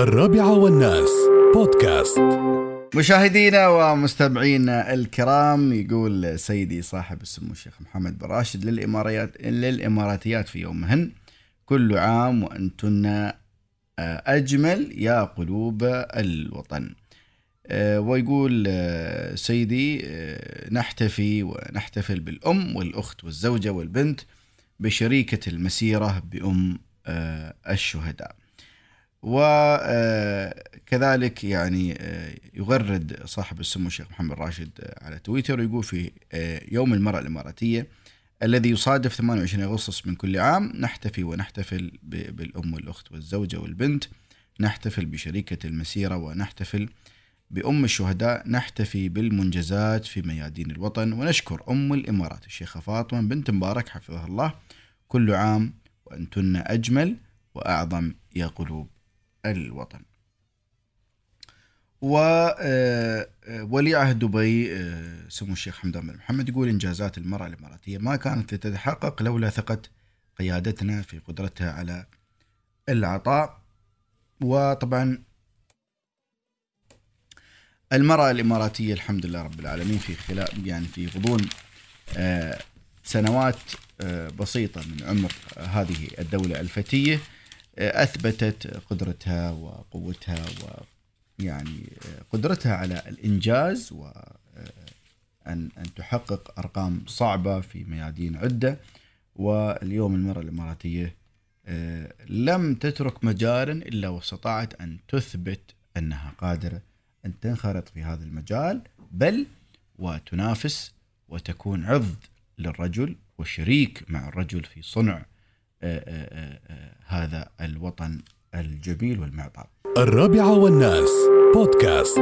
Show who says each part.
Speaker 1: الرابعة والناس. بودكاست.
Speaker 2: مشاهدينا ومستمعينا الكرام يقول سيدي صاحب السمو الشيخ محمد بن راشد للإماريات للإماراتيات في يومهن. كل عام وأنتن آه، أجمل يا قلوب الوطن. آه، ويقول آه، سيدي نحتفي ونحتفل بالأم والأخت والزوجة والبنت بشريكة المسيرة بأم الشهداء. وكذلك يعني آه، يغرد صاحب السمو الشيخ محمد راشد آه، على تويتر ويقول في آه، يوم المرأة الإماراتية الذي يصادف 28 أغسطس من كل عام نحتفي ونحتفل بالأم والأخت والزوجة والبنت نحتفل بشريكة المسيرة ونحتفل بأم الشهداء نحتفي بالمنجزات في ميادين الوطن ونشكر أم الإمارات الشيخة فاطمة بنت مبارك حفظها الله كل عام وأنتن أجمل وأعظم يا قلوب. الوطن. وولي عهد دبي آه، سمو الشيخ حمدان بن محمد يقول إنجازات المرأة الإماراتية ما كانت لتتحقق لولا ثقة قيادتنا في قدرتها على العطاء. وطبعا المرأة الإماراتية الحمد لله رب العالمين في خلال يعني في غضون آه، سنوات آه، بسيطة من عمر آه، هذه الدولة الفتية. آه، أثبتت قدرتها وقوتها ويعني آه، قدرتها على الإنجاز وأن أن تحقق أرقام صعبة في ميادين عدة. واليوم المرأة الإماراتية آه، لم تترك مجالا إلا واستطاعت أن تثبت أنها قادرة أن تنخرط في هذا المجال بل وتنافس وتكون عضد للرجل وشريك مع الرجل في صنع آه، آه، آه، آه، هذا الوطن الجميل والمعطاء
Speaker 1: الرابعة والناس بودكاست.